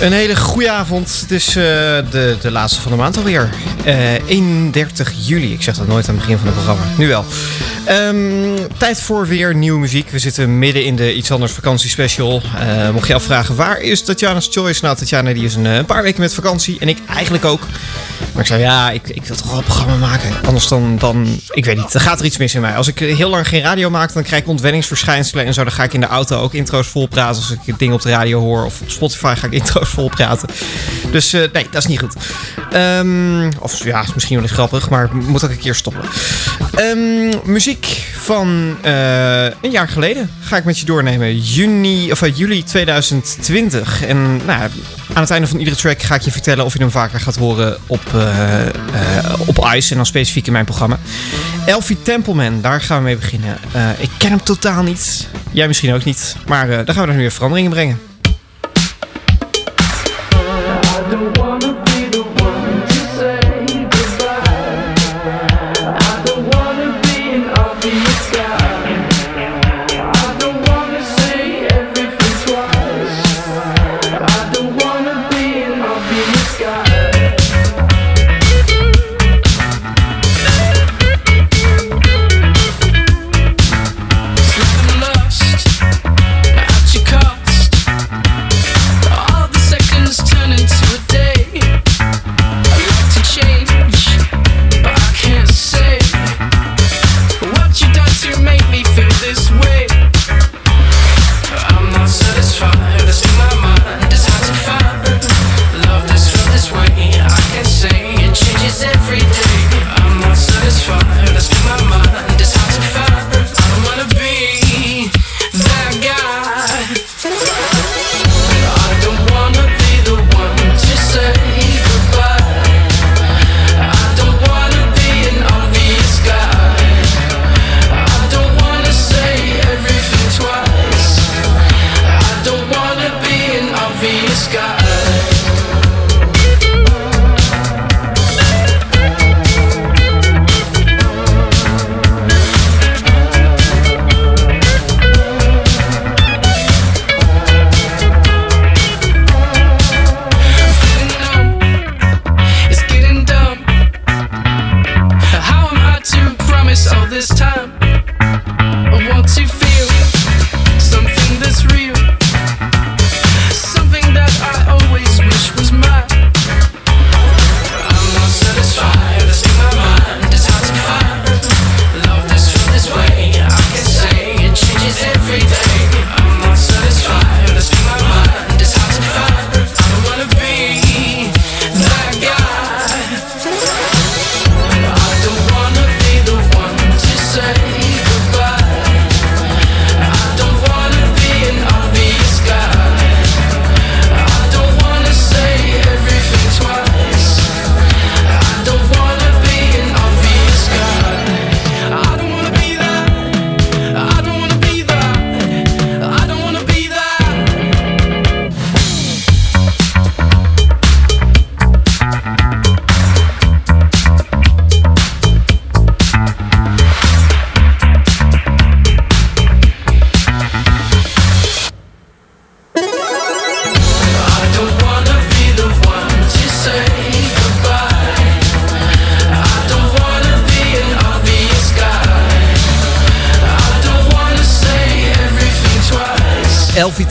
Een hele goede avond. Het is eh, de, de laatste van de maand alweer. Eh 31 juli. Ik zeg dat nooit aan het begin van het programma. Nu wel. Ehm, tijd voor weer nieuwe muziek. We zitten midden in de Iets Anders vakantiespecial. Eh mocht je afvragen waar is Tatjana's Choice? Nou, Tatjana die is een, eh, een paar weken met vakantie. En ik eigenlijk ook. Maar ik zei, ja, ik, ik wil toch wel een programma maken. Anders dan, dan, ik weet niet, er gaat er iets mis in mij. Als ik eh, heel lang geen radio maak, dan krijg ik ontwenningsverschijnselen en zo. Dan ga ik in de auto ook intro's vol praten als ik dingen op de radio hoor. Of op Spotify ga ik intro's vol praten. Dus eh, nee, dat is niet goed. Ehm, of ja, is misschien wel eens grappig, maar moet ook een keer stoppen. Ehm, muziek van eh, een jaar geleden ga ik met je doornemen. Juni, of, eh, juli 2020. En nou, aan het einde van iedere track ga ik je vertellen of je hem vaker gaat horen op, eh, op Ice. En dan specifiek in mijn programma. Elfie Templeman, daar gaan we mee beginnen. Ik ken hem totaal niet. Jij misschien ook niet. Maar daar gaan we er nu weer verandering in brengen.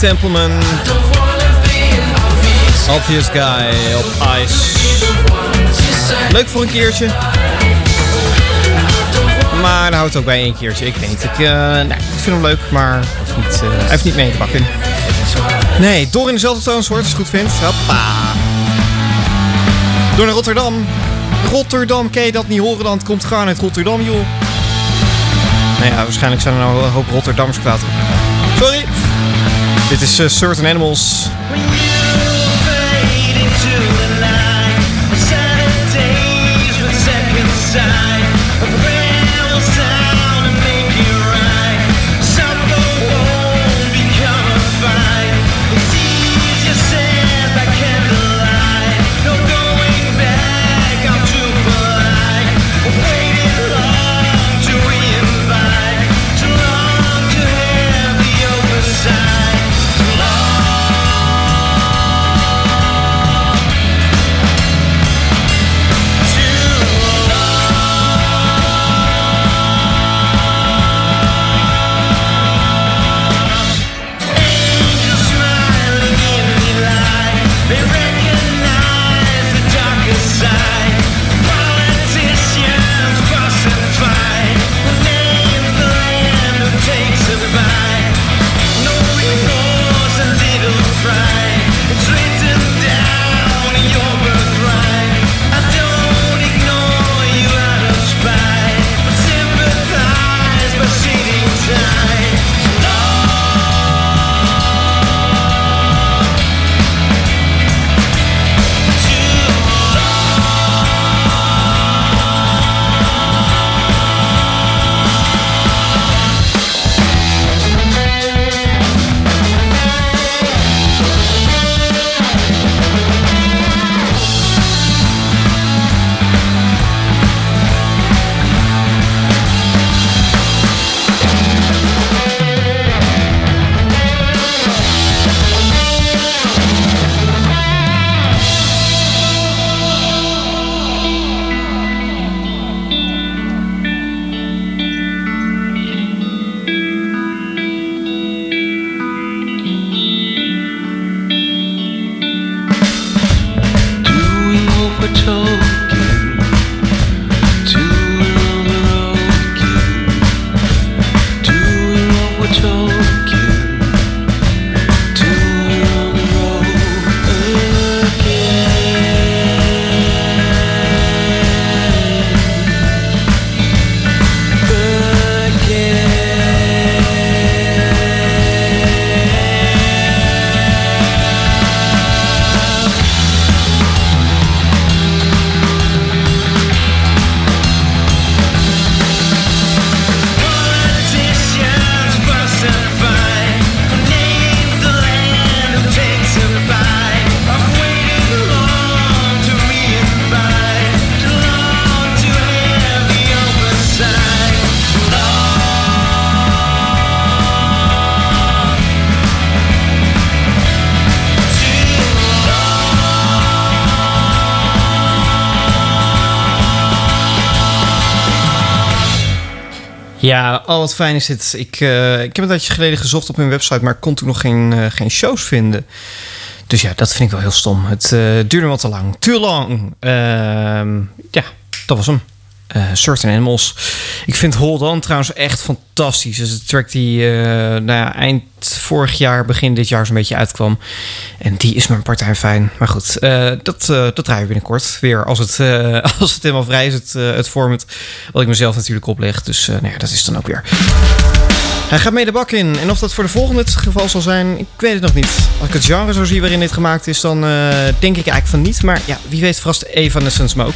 Templeman, obvious Guy op Ice. Leuk voor een keertje. Maar dan houdt het ook bij één keertje. Ik weet niet. Ik, eh, vind hem leuk, maar niet, eh, hij heeft niet mee te pakken. Nee, door in dezelfde toonsoort, als je het goed vindt. Hoppa. Door naar Rotterdam. Rotterdam, ken je dat niet horen dan? Komt gewoon uit Rotterdam, joh. Nou ja, waarschijnlijk zijn er nou een hoop Rotterdammers kwaad. Sorry. Dit is eh, Certain Animals. Ja, al wat fijn is dit. Ik, eh, ik heb een tijdje geleden gezocht op hun website, maar kon toen nog geen, eh, geen shows vinden. Dus ja, dat vind ik wel heel stom. Het eh, duurde wat te lang. Too long. Ehm, ja, dat was hem. Eh Certain Animals. Ik vind Hold On trouwens echt fantastisch. Dat is een track die eh, nou ja, eind vorig jaar, begin dit jaar zo'n beetje uitkwam. En die is mijn partij fijn. Maar goed, eh, dat, dat draaien binnenkort weer. Als het, als het helemaal vrij is, het, het format. Wat ik mezelf natuurlijk opleg. Dus nou ja, dat is dan ook weer. Hij gaat mee de bak in. En of dat voor de volgende het geval zal zijn, ik weet het nog niet. Als ik het genre zo zie waarin dit gemaakt is, dan denk ik eigenlijk van niet. Maar ja, wie weet verrast Evanescence me ook.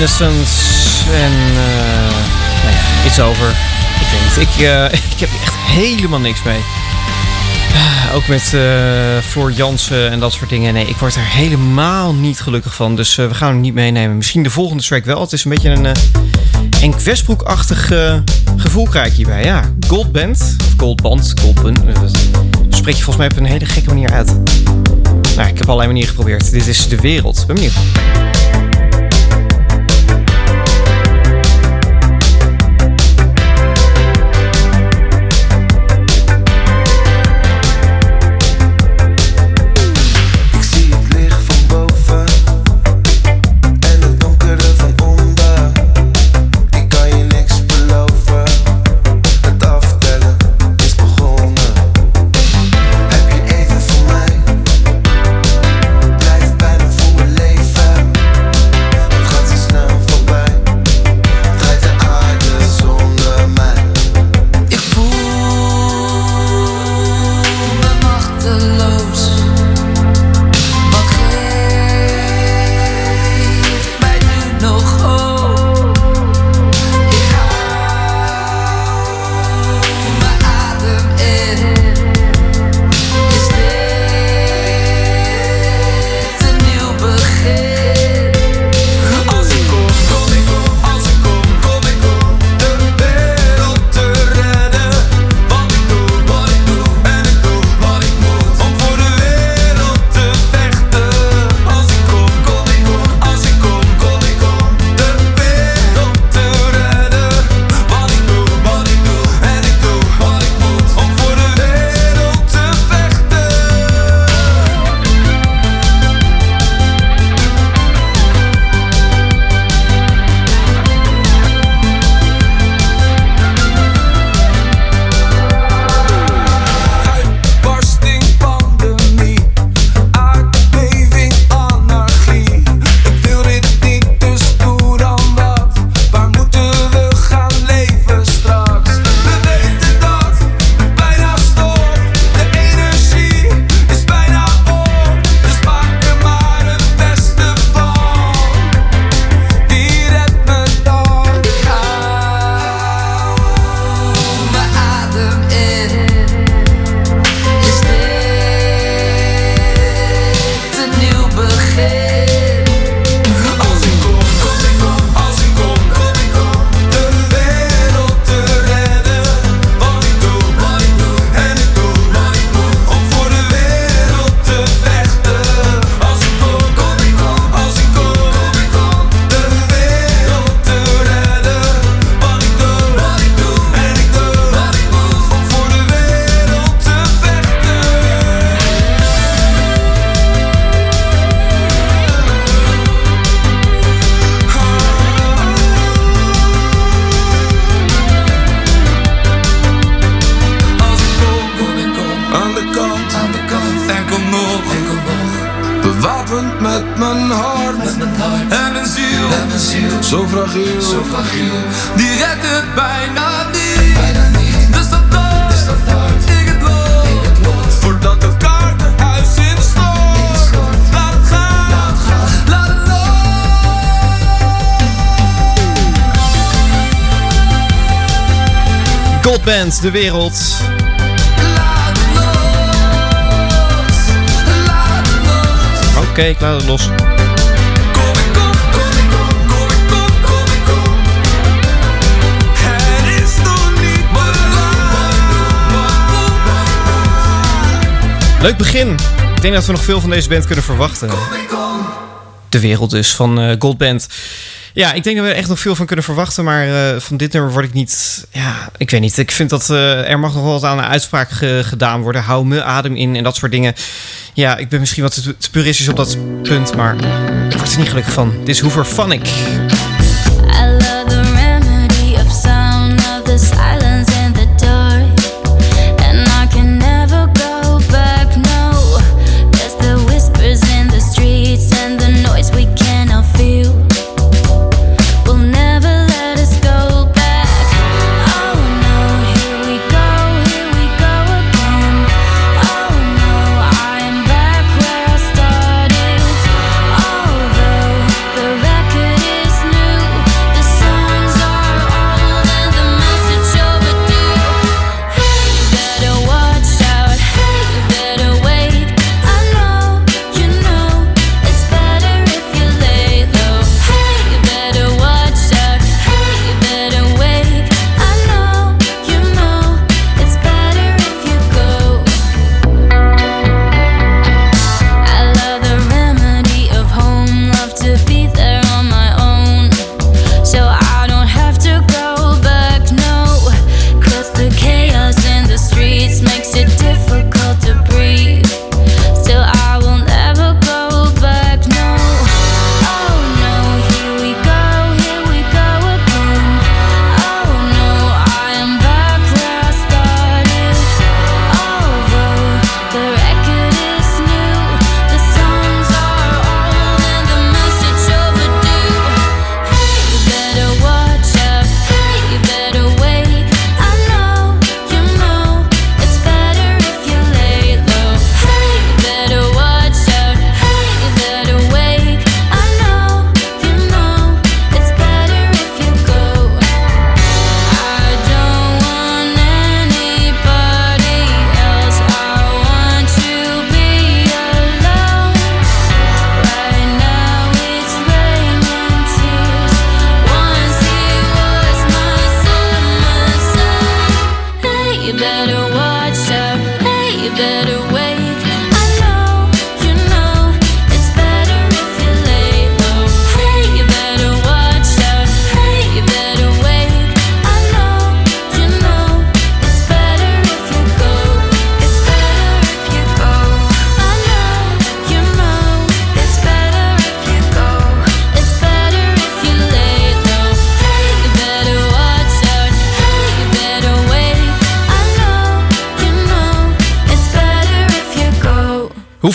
Dus en uh, nou ja, It's Over. Ik weet niet, ik, eh, ik heb echt helemaal niks mee. Ah, ook met uh, Floor Jansen en dat soort dingen. Nee, ik word er helemaal niet gelukkig van. Dus we gaan hem niet meenemen. Misschien de volgende track wel. Het is een beetje een, een Westbroek-achtig gevoel krijg je hierbij. Ja, Goldband. Of Goldband, Goldband. Dat spreek je volgens mij op een hele gekke manier uit. Nou, ik heb allerlei manieren geprobeerd. Dit is de wereld. Ben benieuwd. de wereld. Oké, ik laat het los. Leuk begin. Ik denk dat we nog veel van deze band kunnen verwachten. De wereld dus van eh, Goldband. Ja, ik denk dat we er echt nog veel van kunnen verwachten. Maar eh, van dit nummer word ik niet. Ja, ik weet niet. Ik vind dat eh, er mag nog wel wat aan een uitspraak gedaan worden. Hou me adem in en dat soort dingen. Ja, ik ben misschien wat te, puristisch op dat punt. Maar ik word er niet gelukkig van. Dit is Hoover ik? I love the remedy of sound of the silence.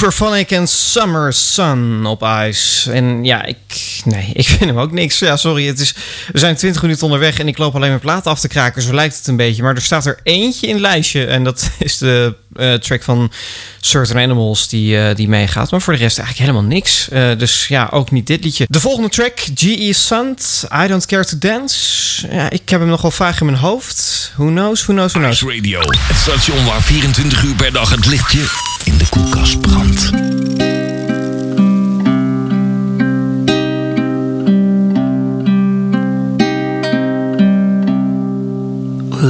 Hooverphonic en Summer Sun op ijs. En ja, ik, nee, ik vind hem ook niks. Ja, sorry, het is, we zijn 20 minuten onderweg en ik loop alleen mijn platen af te kraken. Zo lijkt het een beetje. Maar er staat er eentje in het lijstje. En dat is de eh, track van Certain Animals die, eh, die meegaat. Maar voor de rest eigenlijk helemaal niks. Eh, dus ja, ook niet dit liedje. De volgende track, G.E. Sant, I Don't Care To Dance. Ja, ik heb hem nogal vaag in mijn hoofd. Who knows, who knows, who knows. Radio. Het station waar 24 uur per dag het lichtje in de koelkast brandt.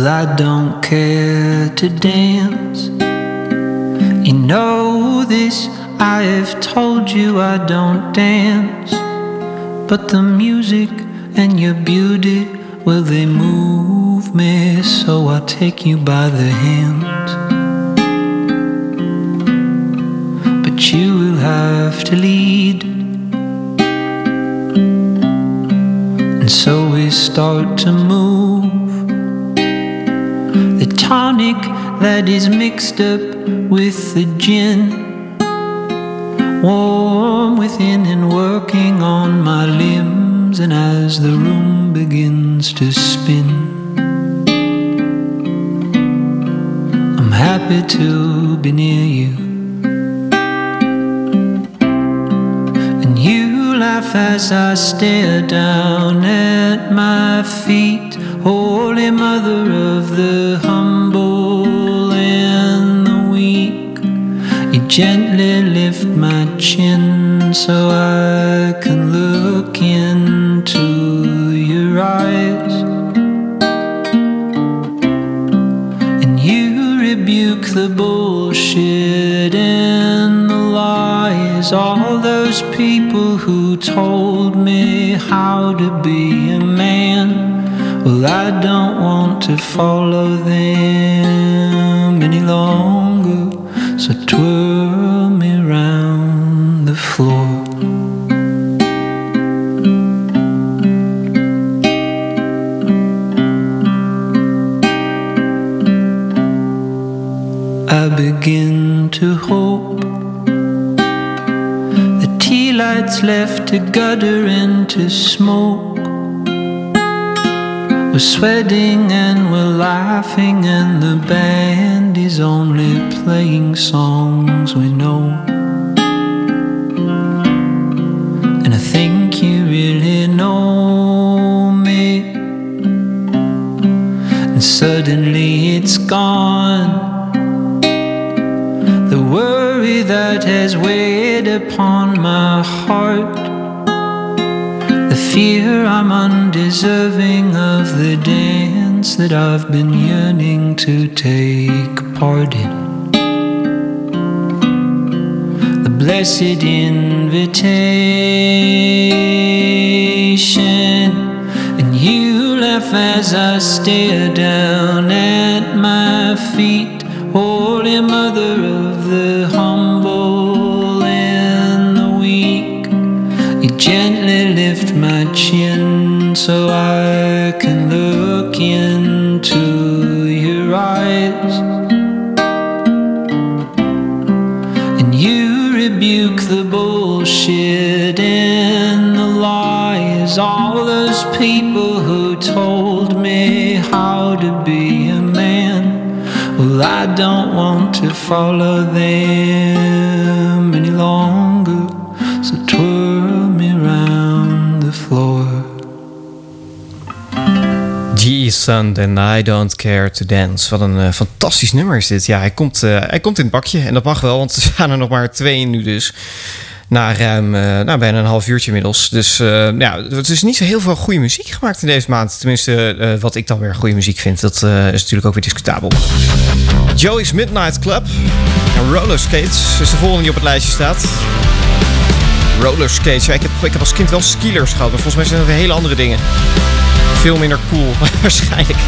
Well, I don't care to dance. You know this, I have told you I don't dance. But the music and your beauty, well, they move me, so I take you by the hand. But you will have to lead. And so we start to move. The tonic that is mixed up with the gin. Warm within and working on my limbs, and as the room begins to spin, I'm happy to be near you. And you laugh as I stare down at my feet, Holy Mother of the humble and the weak. You gently lift my chin so I can look into your eyes. And you rebuke the bullshit and the lies. All those people who told me how to be a man. Well, I don't want to follow them any longer. So twirl me round the floor. I begin to hope the tea lights left to gutter into smoke. We're sweating and we're laughing, and the band is only playing songs we know. And I think you really know me. And suddenly it's gone. The worry that has weighed upon my heart. Fear I'm undeserving of the dance that I've been yearning to take part in. The blessed invitation, and you laugh as I stare down at my feet. Holy Mother so I can look into your eyes. And you rebuke the bullshit and the lies. All those people who told me how to be a man. Well, I don't want to follow them any longer. Every Sunday I Don't Care To Dance. Wat een eh, fantastisch nummer is dit. Ja, hij komt, eh, hij komt in het bakje. En dat mag wel, want er staan er nog maar twee nu dus. Na ruim, nou, bijna een half uurtje inmiddels. Dus ja, het is niet zo heel veel goede muziek gemaakt in deze maand. Tenminste, wat ik dan weer goede muziek vind. Dat is natuurlijk ook weer discutabel. Joey's Midnight Club en Roller Skates is de volgende die op het lijstje staat. Roller skates. Ja, ik, heb, ik heb als kind wel skiers gehad, maar volgens mij zijn dat hele andere dingen. Veel minder cool waarschijnlijk.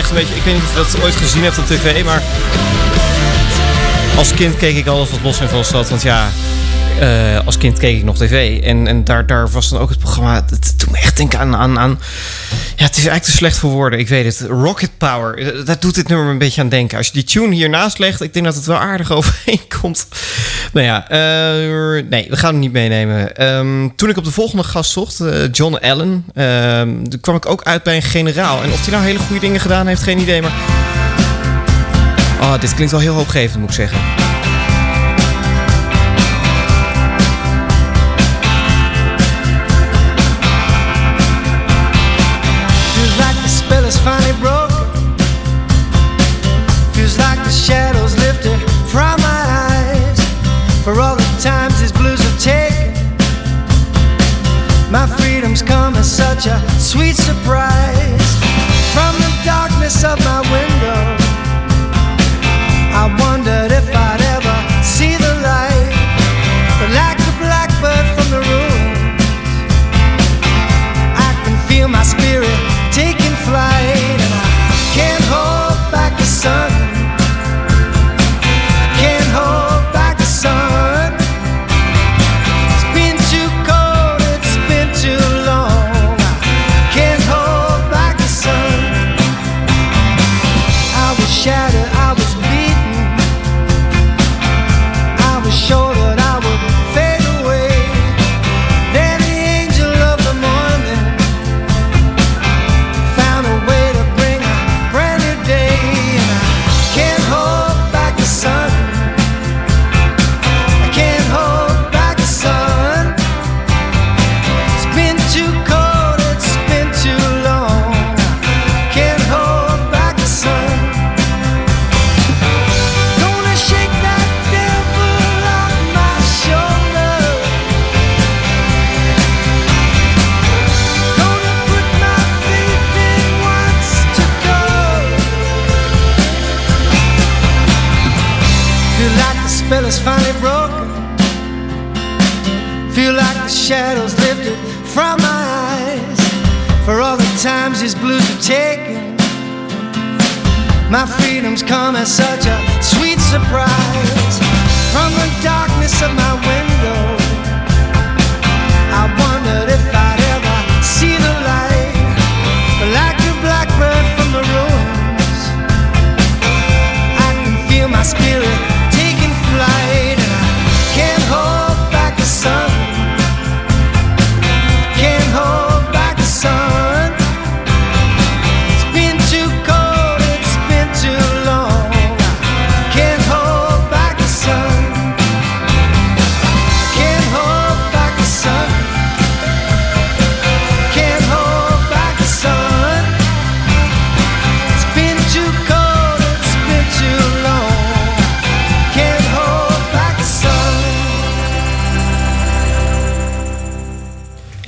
echt, ik weet niet of je dat ooit gezien hebt op tv, maar als kind keek ik alles wat los en Vos, zat. Want ja, eh, als kind keek ik nog tv. En, en daar, daar was dan ook het programma. Het doet me echt denken aan, aan, aan. Ja, het is eigenlijk te slecht voor woorden. Ik weet het. Rocket Power. Eh, daar doet dit nummer een beetje aan denken. Als je die tune hiernaast legt, ik denk dat het wel aardig overeenkomt. Nou ja, eh, nee, we gaan hem niet meenemen. Ehm, toen ik op de volgende gast zocht, eh, John Allen, ehm, kwam ik ook uit bij een generaal. En of hij nou hele goede dingen gedaan heeft, geen idee. Maar. Oh, dit klinkt wel heel hoopgevend, moet ik zeggen. Such a sweet surprise. From the darkness of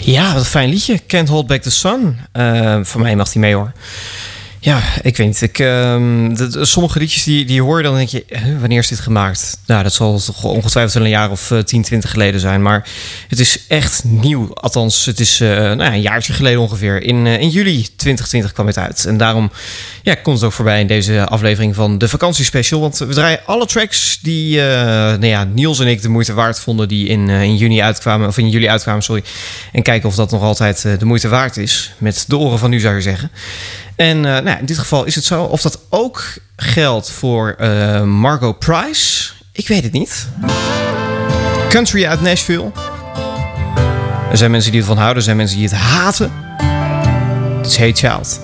Ja, wat een fijn liedje. Can't Hold Back the Sun. Eh, voor mij mag die mee hoor. Ja, ik weet niet. Ik, ehm, sommige liedjes die, die je hoort, dan denk je, wanneer is dit gemaakt? Nou, dat zal toch ongetwijfeld wel een jaar of eh, 10, 20 geleden zijn. Maar het is echt nieuw. Althans, het is eh, nou ja, een jaartje geleden ongeveer. In, eh, in juli 2020 kwam het uit. En daarom ja, komt het ook voorbij in deze aflevering van de vakantiespecial. Want we draaien alle tracks die eh, nou ja, Niels en ik de moeite waard vonden... die in, in juni uitkwamen, of in juli uitkwamen, sorry. En kijken of dat nog altijd de moeite waard is. Met de oren van nu, zou je zeggen. En eh, nou in dit geval is het zo. Of dat ook geldt voor eh, Margot Price, ik weet het niet. Country uit Nashville. Er zijn mensen die ervan houden, er zijn mensen die het haten. Het is Hey Child.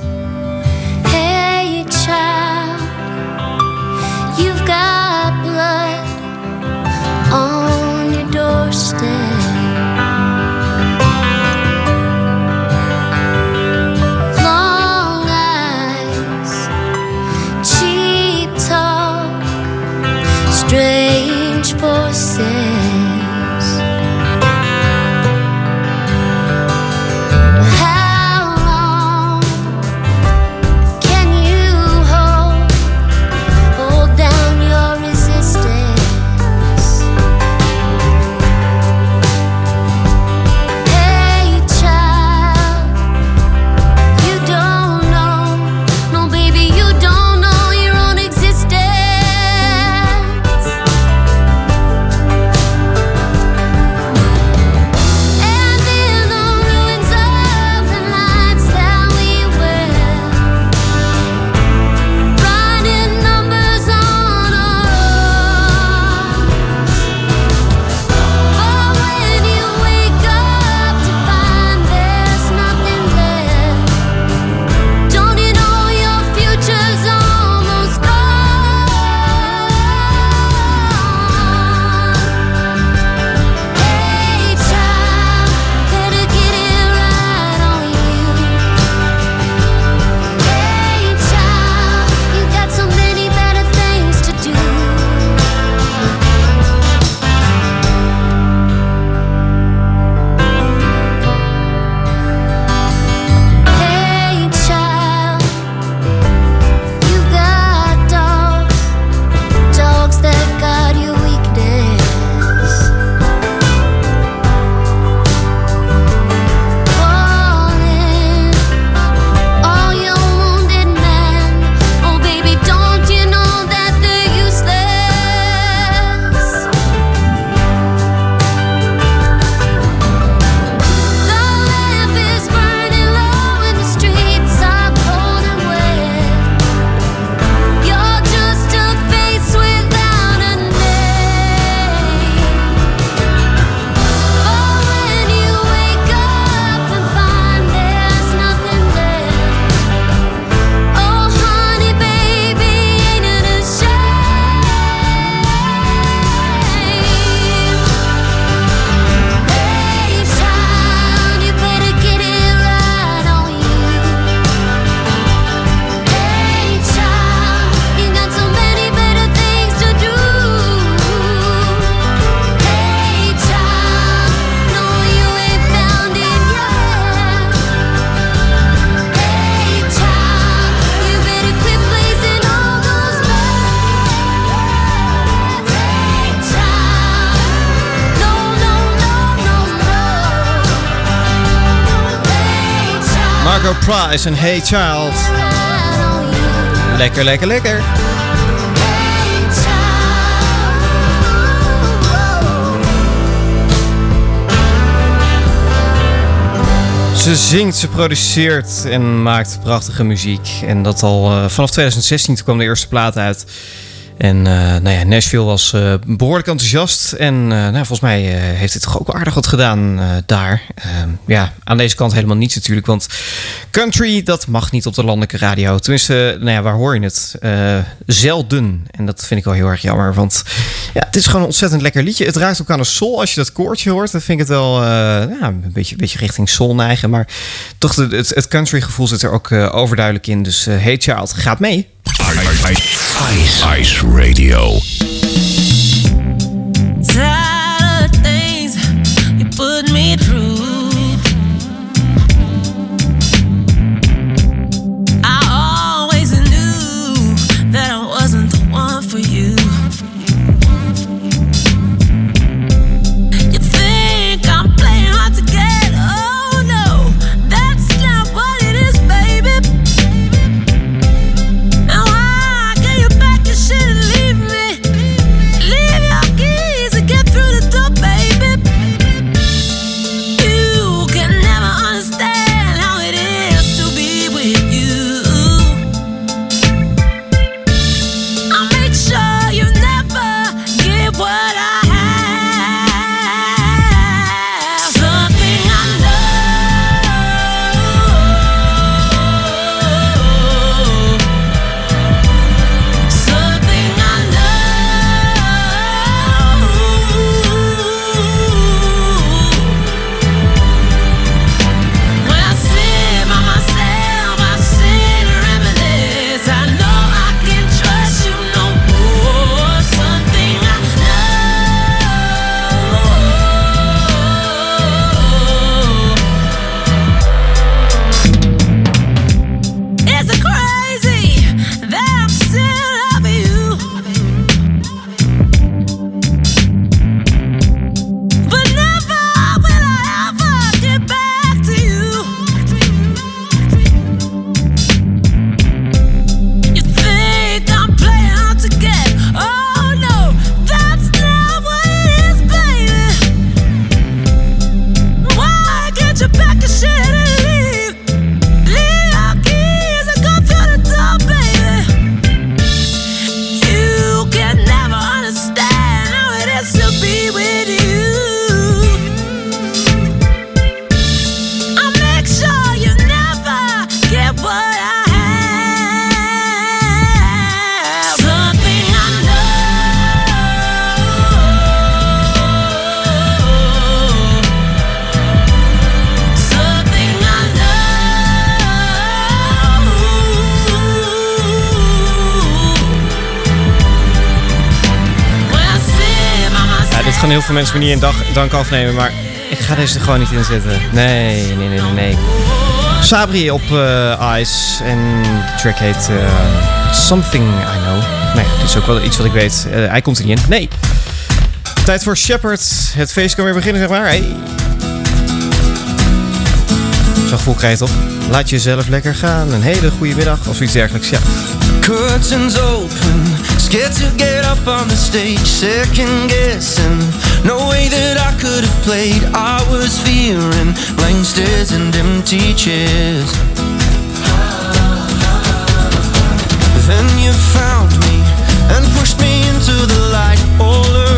Price en Hey Child. Lekker, lekker, lekker. Ze zingt, ze produceert en maakt prachtige muziek. En dat al eh, vanaf 2016 toen kwam de eerste plaat uit. En eh, nou ja, Nashville was eh, behoorlijk enthousiast. En eh, nou, volgens mij heeft het toch ook aardig wat gedaan daar. Ehm, ja, aan deze kant helemaal niets natuurlijk. Want country, dat mag niet op de landelijke radio. Tenminste, nou ja, waar hoor je het? Zelden. En dat vind ik wel heel erg jammer. Want ja, het is gewoon een ontzettend lekker liedje. Het raakt ook aan de soul. Als je dat koortje hoort, dan vind ik het wel ja, een, beetje, beetje richting soul neigen. Maar toch, het, het country gevoel zit er ook overduidelijk in. Dus Hey Child, gaat mee. Ice, Ice Radio. Mensen me niet in dag, dank afnemen, maar ik ga deze er gewoon niet in zetten. Nee, nee, nee, nee, nee. Sabri op eh, Ice en de track heet eh, Something I Know. Nee, dit is ook wel iets wat ik weet. Eh, hij komt er niet in. Nee. Tijd voor Shepard. Het feest kan weer beginnen, zeg maar. Hey. Zo'n gevoel krijg je toch? Laat jezelf lekker gaan. Een hele goede middag of iets dergelijks. Ja. Curtains open, get up on the stage. No way that I could have played. I was fearing blank stares and empty chairs. Then you found me and pushed me into the light all around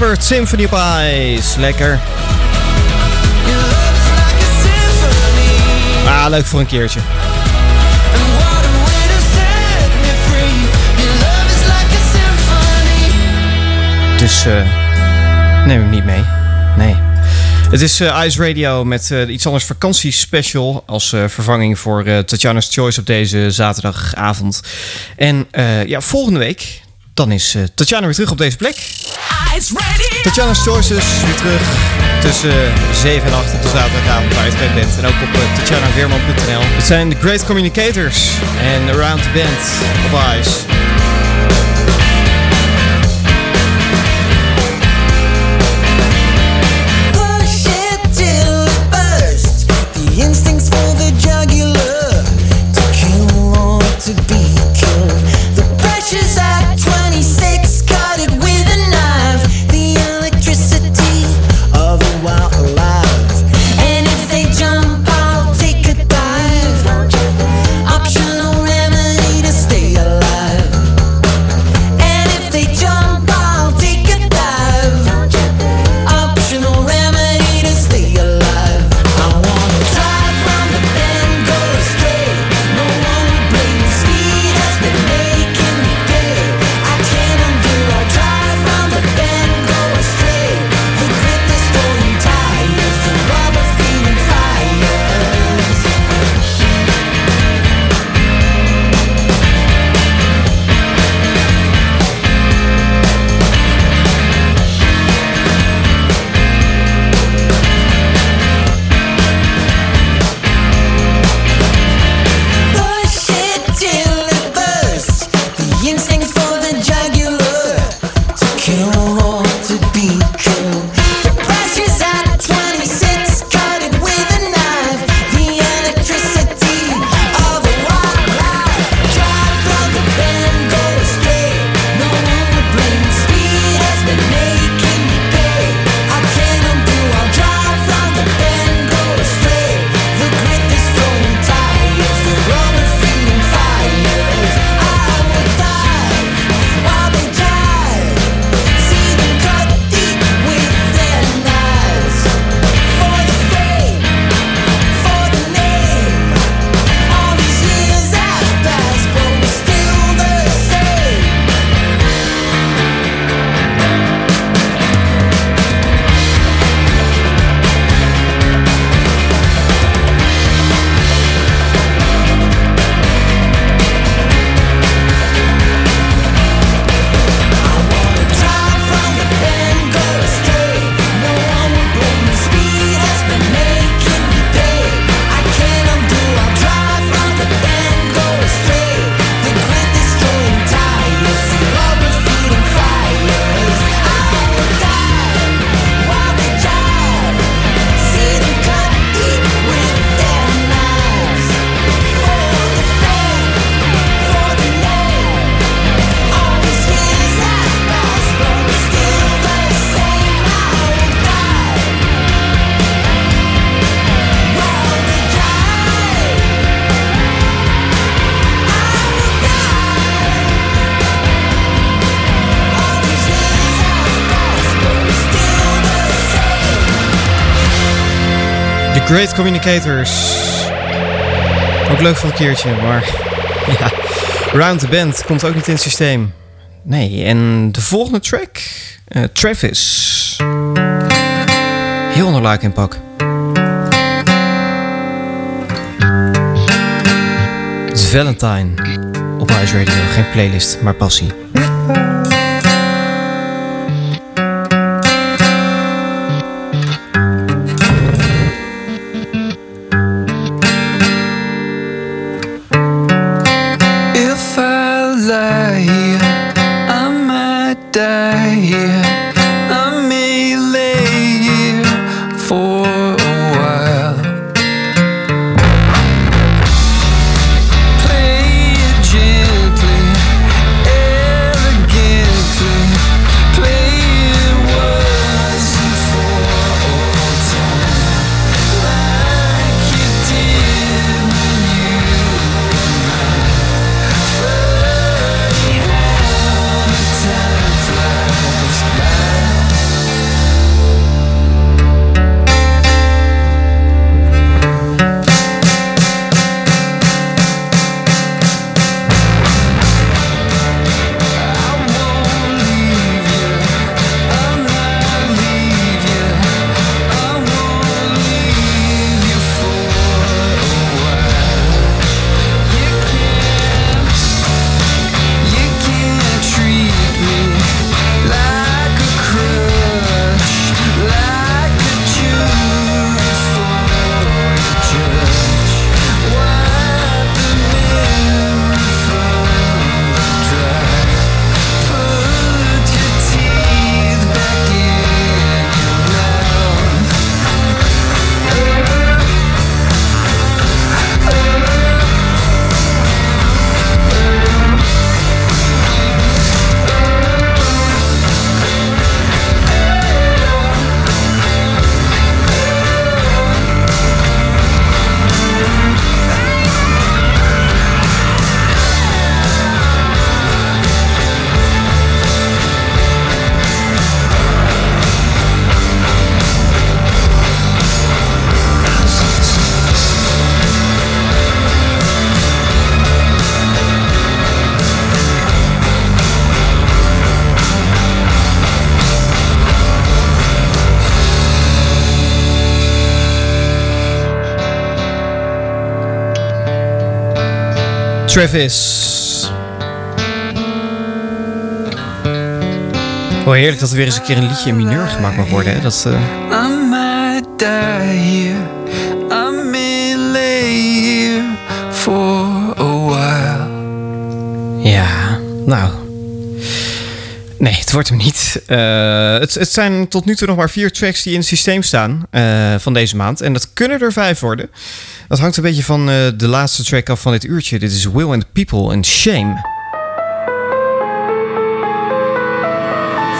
Symphony of Ice. Lekker. Ah, leuk voor een keertje. Dus eh, neem hem niet mee. Nee. Het is eh, Ice Radio met eh, iets anders vakantiespecial als vervanging voor Tatjana's Choice op deze zaterdagavond. En ja, volgende week dan is Tatjana weer terug op deze plek. Tatjana's Choices weer terug tussen 7 en 8 en zaterdagavond waar je het bent. En ook op eh, uh, tatjanaweerman.nl. Het zijn de Great Communicators en Around the Band op Ice. Great Communicators. Ook leuk voor een keertje, maar ja. Round the Band komt ook niet in het systeem. Nee, en de volgende track, eh, Travis. Heel onder luik in pak. Het Valentine op Ice Radio. Geen playlist, maar passie. Travis. Oh, heerlijk dat er weer eens een keer een liedje in mineur gemaakt mag worden. Hè? Dat, eh, het wordt hem niet. Eh, het, het zijn tot nu toe nog maar vier tracks die in het systeem staan eh, van deze maand. En dat kunnen er vijf worden. Dat hangt een beetje van eh, de laatste track af van dit uurtje. Dit is Will and People and Shame.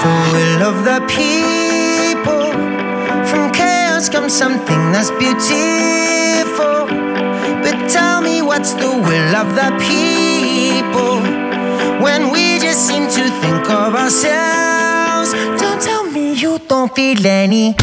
The will of the people. From chaos comes something that's beautiful. But tell me what's the will of the people? When we just seem to think of ourselves. Don't tell me you don't feel any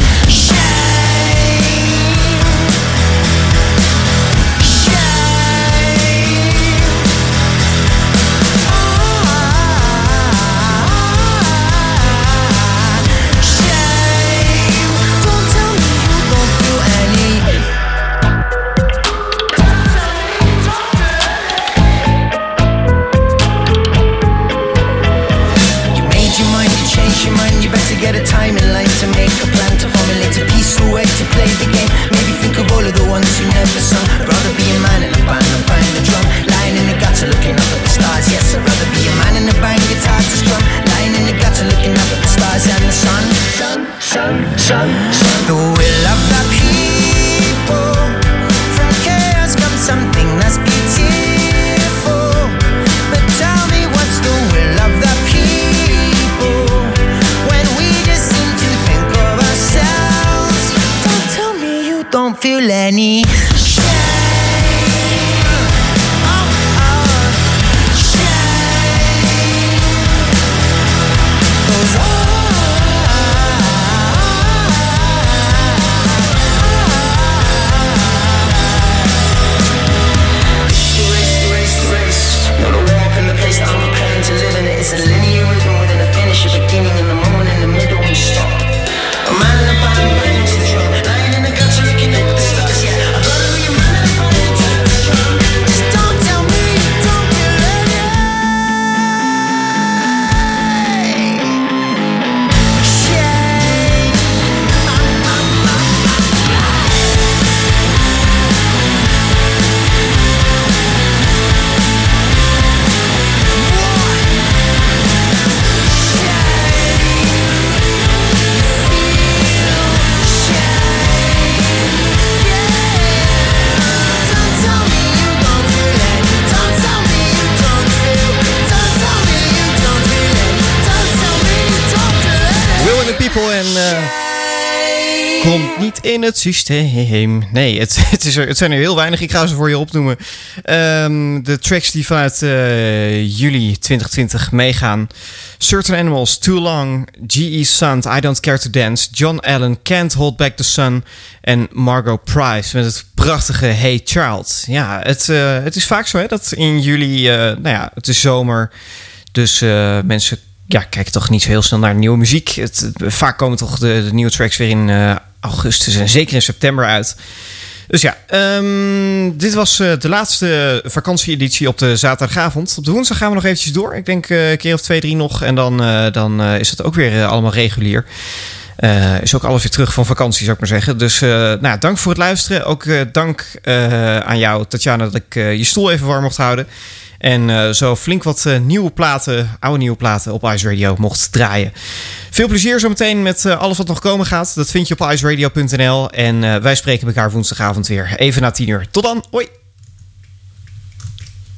in het systeem. Nee, het, het, is er, het zijn er heel weinig. Ik ga ze voor je opnoemen. Ehm, de tracks die vanuit eh, juli 2020 meegaan. Certain Animals, Too Long, G.E. Sunt, I Don't Care to Dance, John Allen, Can't Hold Back the Sun en Margot Price met het prachtige Hey Child. Ja, het, eh, het is vaak zo hè, dat in juli, eh, nou ja, het is zomer, dus mensen ja, kijken toch niet zo heel snel naar nieuwe muziek. Het, vaak komen toch de, de nieuwe tracks weer in augustus en zeker in september uit. Dus ja, ehm, dit was eh, de laatste vakantieeditie op de zaterdagavond. Op de woensdag gaan we nog eventjes door. Ik denk eh, een keer of twee, drie nog. En dan, eh, dan is het ook weer allemaal regulier. Is ook alles weer terug van vakantie, zou ik maar zeggen. Dus nou, dank voor het luisteren. Ook dank aan jou, Tatjana, dat ik je stoel even warm mocht houden. En eh, zo flink wat eh, nieuwe platen, oude nieuwe platen op Ice Radio mocht draaien. Veel plezier zometeen met eh, alles wat nog komen gaat. Dat vind je op iceradio.nl. En wij spreken elkaar woensdagavond weer. Even na 10 uur. Tot dan. Hoi.